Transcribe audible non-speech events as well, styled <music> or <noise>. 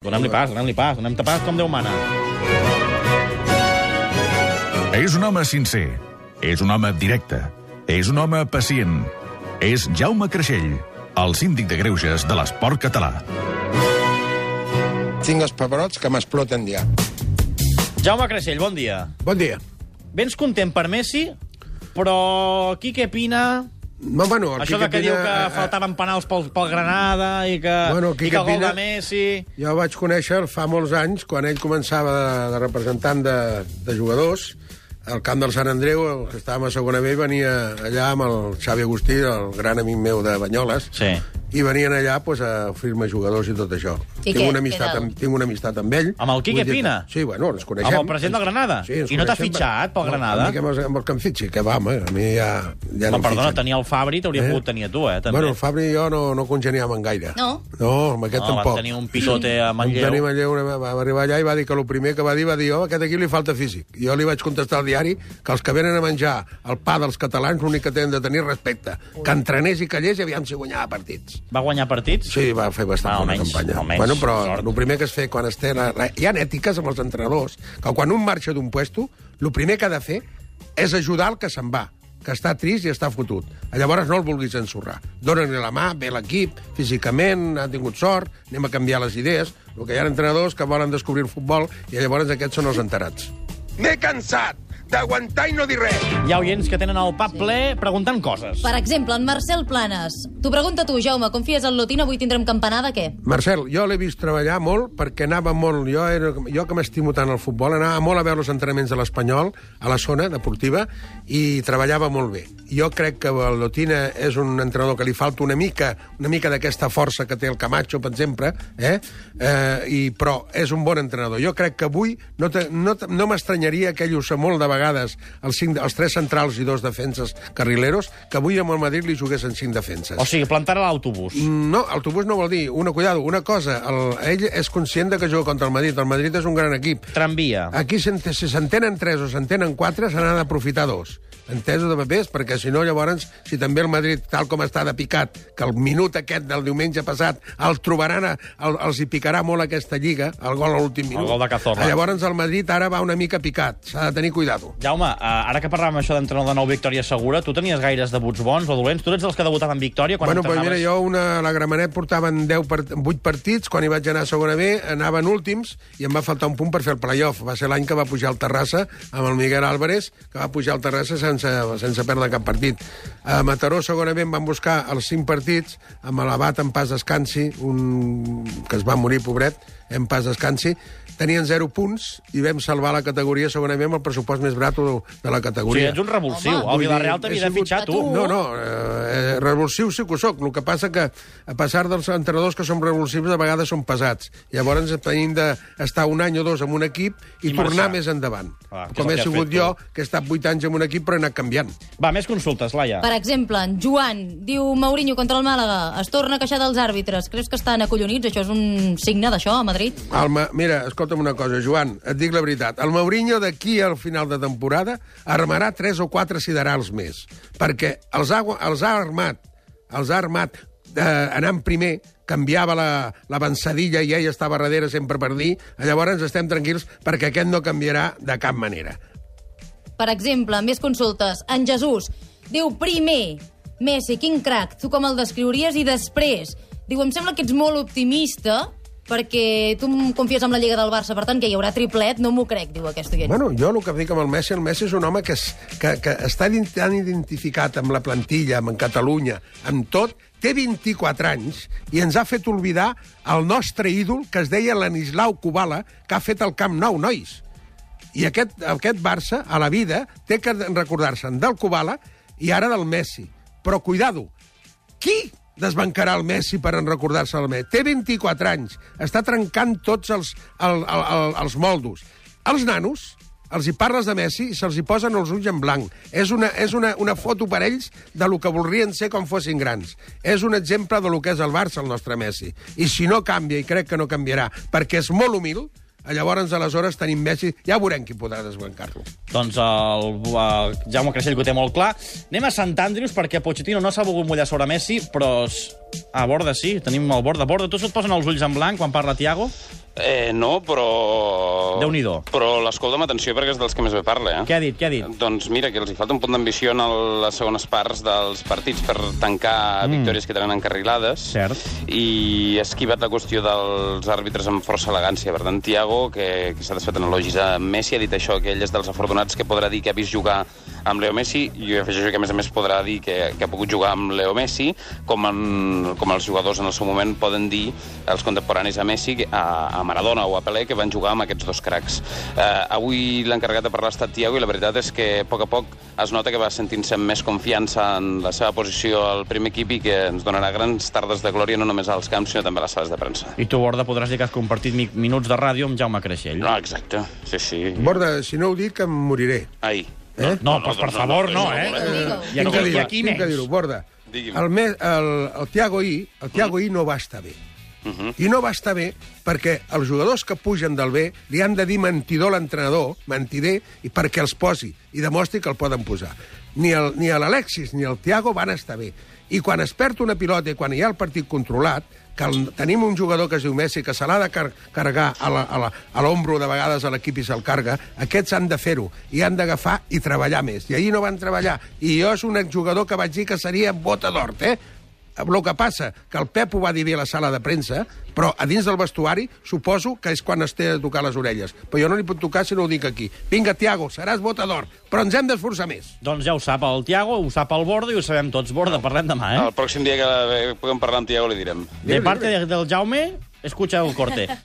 Donem-li pas, donem-li pas, donem-te pas com Déu mana. És un home sincer, és un home directe, és un home pacient. És Jaume Creixell, el síndic de greuges de l'esport català. Tinc els paperots que m'exploten ja. Jaume Creixell, bon dia. Bon dia. Vens content per Messi, però Quique Pina... No, bueno, el Això de Quique que diu Pina, que eh, faltaven penals pel, pel Granada i que, Bueno, i que el gol Pina- de Messi... Jo el vaig conèixer fa molts anys, quan ell començava de, de representant de, de jugadors, al camp del Sant Andreu, el que estàvem a segona B, venia allà amb el Xavi Agustí, el gran amic meu de Banyoles, Sí. I venien allà pues, a oferir-me jugadors i tot això. I tinc, què? una amistat, amb, tinc una amistat amb ell. Amb el Quique Pina? Sí, bueno, ens coneixem. Amb el president del Granada? Sí, ens I no t'ha fitxat pel No, Granada? A mi que, que em fitxi, que va, home, a mi ja, ja No, em perdona, fitxen. tenia el Fabri, t'hauria Eh? pogut tenir a tu, eh, també. Bueno, el Fabri i jo no, no congeniàvem gaire. No? No, amb aquest no, tampoc. tenir un pitote a Vam tenir Manlleu. Manlleu, va arribar allà i va dir que el primer que va dir va dir oh, aquest equip li falta físic. I jo li vaig contestar al diari que els que venen a menjar el pa dels catalans l'únic que tenen de tenir respecte. Que entrenés i callés i aviam si guanyava partits. Va guanyar partits? Sí, va fer bastant Ah, bona campanya. almenys, bueno, però sort. el primer que es fa quan es té... Hi ha ètiques amb els entrenadors, que quan un marxa d'un puesto, el primer que ha de fer és ajudar el que se'n va que està trist i està fotut. Llavors no el vulguis ensorrar. Dóna-li la mà, ve l'equip, físicament, ha tingut sort, anem a canviar les idees. El que hi ha entrenadors que volen descobrir el futbol i llavors aquests són els enterats. M'he cansat d'aguantar i no dir res. Hi ha oients que tenen el pap ple preguntant coses. Per exemple, en Marcel Planes. T'ho pregunta tu, Jaume, confies en Lotina? Avui tindrem campanada, què? Marcel, jo l'he vist treballar molt perquè anava molt... Jo, era, jo que m'estimo tant el futbol, anava molt a veure els entrenaments de l'Espanyol, a la zona deportiva, i treballava molt bé. Jo crec que el Lotina és un entrenador que li falta una mica una mica d'aquesta força que té el Camacho, per exemple, eh? Eh, i, però és un bon entrenador. Jo crec que avui no, te, no, no m'estranyaria que ell usa molt de vegades els, cinc, els tres centrals i dos defenses carrileros, que avui amb el Madrid li juguessin cinc defenses. O sigui, plantar a l'autobús. No, autobús no vol dir. Una, cuidado, una cosa, el, ell és conscient de que juga contra el Madrid. El Madrid és un gran equip. Tramvia. Aquí, si s'entenen tres o s'entenen quatre, se n'ha d'aprofitar dos. Entesos de papers, perquè si no, llavors, si també el Madrid, tal com està de picat, que el minut aquest del diumenge passat el trobaran, a, el, els hi picarà molt aquesta lliga, el gol a l'últim minut. gol de Cazorla. Llavors el Madrid ara va una mica picat. S'ha de tenir cuidado. Jaume, eh, ara que parlàvem això d'entrenador de nou Victòria Segura, tu tenies gaires debuts bons o dolents? Tu ets dels que debutaven en Victòria quan bueno, pues entrenaves? mira, jo una, la Gramenet portaven 10 part, 8 partits, quan hi vaig anar a segona B anaven últims i em va faltar un punt per fer el playoff. Va ser l'any que va pujar al Terrassa amb el Miguel Álvarez, que va pujar al Terrassa sense, sense perdre cap partit. A Mataró, em van buscar els 5 partits, amb l'Abat en pas descansi, un que es va morir, pobret, en pas descansi, tenien 0 punts i vam salvar la categoria B amb el pressupost més brat de la O sigui, categoria. ets un revulsiu. Home. el Villarreal dir, t'havia de fitxar tu. No, no, eh, revulsiu sí que ho soc. El que passa que, a passar dels entrenadors que som revulsius, de vegades són pesats. Llavors tenim d'estar un any o dos en un equip i, I tornar marxar. més endavant. És Com he sigut fet jo, que he estat vuit anys en un equip però he anat canviant. Va, més consultes, Laia. Per exemple, en Joan diu Mourinho contra el Màlaga. Es torna a queixar dels àrbitres. Creus que estan acollonits? Això és un signe d'això, a Madrid? El Ma... Mira, escolta'm una cosa, Joan, et dic la veritat. El Mourinho d'aquí al final de temporada armarà tres o quatre siderals més, perquè els ha, els ha armat, els ha armat eh, anant primer, canviava la- l'avançadilla i ell estava darrere sempre per dir, llavors estem tranquils perquè aquest no canviarà de cap manera. Per exemple, més consultes. En Jesús diu primer, Messi, quin crac, tu com el descriuries? I després, diu, em sembla que ets molt optimista perquè tu em confies en la Lliga del Barça, per tant, que hi haurà triplet, no m'ho crec, diu aquest oient. Bueno, jo el que dic amb el Messi, el Messi és un home que, es, que, que està tan identificat amb la plantilla, amb Catalunya, amb tot, té 24 anys i ens ha fet oblidar el nostre ídol, que es deia Lanislau Kubala, que ha fet el Camp Nou, nois. I aquest, aquest Barça, a la vida, té que recordar-se'n del Kubala i ara del Messi. Però, cuidado, qui desbancarà el Messi per en recordar-se del Messi? Té 24 anys, està trencant tots els, el, el, el, els moldos. Els nanos, els hi parles de Messi i se'ls hi posen els ulls en blanc. És una, és una, una foto per ells de lo que voldrien ser quan fossin grans. És un exemple de lo que és el Barça, el nostre Messi. I si no canvia, i crec que no canviarà, perquè és molt humil, llavors aleshores tenim Messi, ja veurem qui podrà desbancar-lo. Doncs el, el Jaume Creixell que ho té molt clar. Anem a Sant Andrews perquè Pochettino no s'ha volgut mullar sobre Messi, però Ah, Borda sí, tenim el Borda. Borda, tu se't posen els ulls en blanc quan parla Tiago? Eh, no, però... Déu-n'hi-do. Però l'escolta amb atenció perquè és dels que més bé parla, eh? Què ha dit, què ha dit? Doncs mira, que els hi falta un punt d'ambició en el, les segones parts dels partits per tancar mm. victòries que tenen encarrilades. Cert. I ha esquivat la qüestió dels àrbitres amb força elegància. Per tant, Tiago, que, que s'ha desfet en elogis a Messi, ha dit això, que ell és dels afortunats que podrà dir que ha vist jugar amb Leo Messi, i jo afegeixo que a més a més podrà dir que, que ha pogut jugar amb Leo Messi, com, en, com els jugadors en el seu moment poden dir, els contemporanis a Messi, a, a Maradona o a Pelé, que van jugar amb aquests dos cracs. Eh, avui l'encarregat de parlar ha estat Tiago i la veritat és que a poc a poc es nota que va sentint-se amb més confiança en la seva posició al primer equip i que ens donarà grans tardes de glòria no només als camps, sinó també a les sales de premsa. I tu, Borda, podràs dir que has compartit mi minuts de ràdio amb Jaume Creixell. No, exacte. Sí, sí. Borda, si no ho dic, em moriré. Ai. Eh? No, doncs, per favor, no, eh? I aquí, menys. dir-ho, Borda. Digui'm. El, me, el, el Tiago I, el Tiago I no va estar bé. I no va estar bé perquè els jugadors que pugen del B li han de dir mentidor a l'entrenador, mentider, i perquè els posi i demostri que el poden posar. Ni el- ni l'Alexis ni el Tiago van estar bé. I quan es perd una pilota i quan hi ha el partit controlat, que el, tenim un jugador que es diu Messi que se l'ha de car carregar a l'ombro de vegades a l'equip i se'l carga, aquests han de fer-ho i han d'agafar i treballar més. I ahir no van treballar. I jo és un jugador que vaig dir que seria bota d'or, eh? El que passa, que el Pep ho va dir bé a la sala de premsa, però a dins del vestuari suposo que és quan es té de tocar les orelles. Però jo no li puc tocar si no ho dic aquí. Vinga, Tiago, seràs votador, però ens hem d'esforçar més. Doncs ja ho sap el Tiago, ho sap el Borda i ho sabem tots. Borda, parlem demà, eh? El pròxim dia que puguem parlar amb Tiago li direm. De parte de- del Jaume, escucha el corte. <laughs>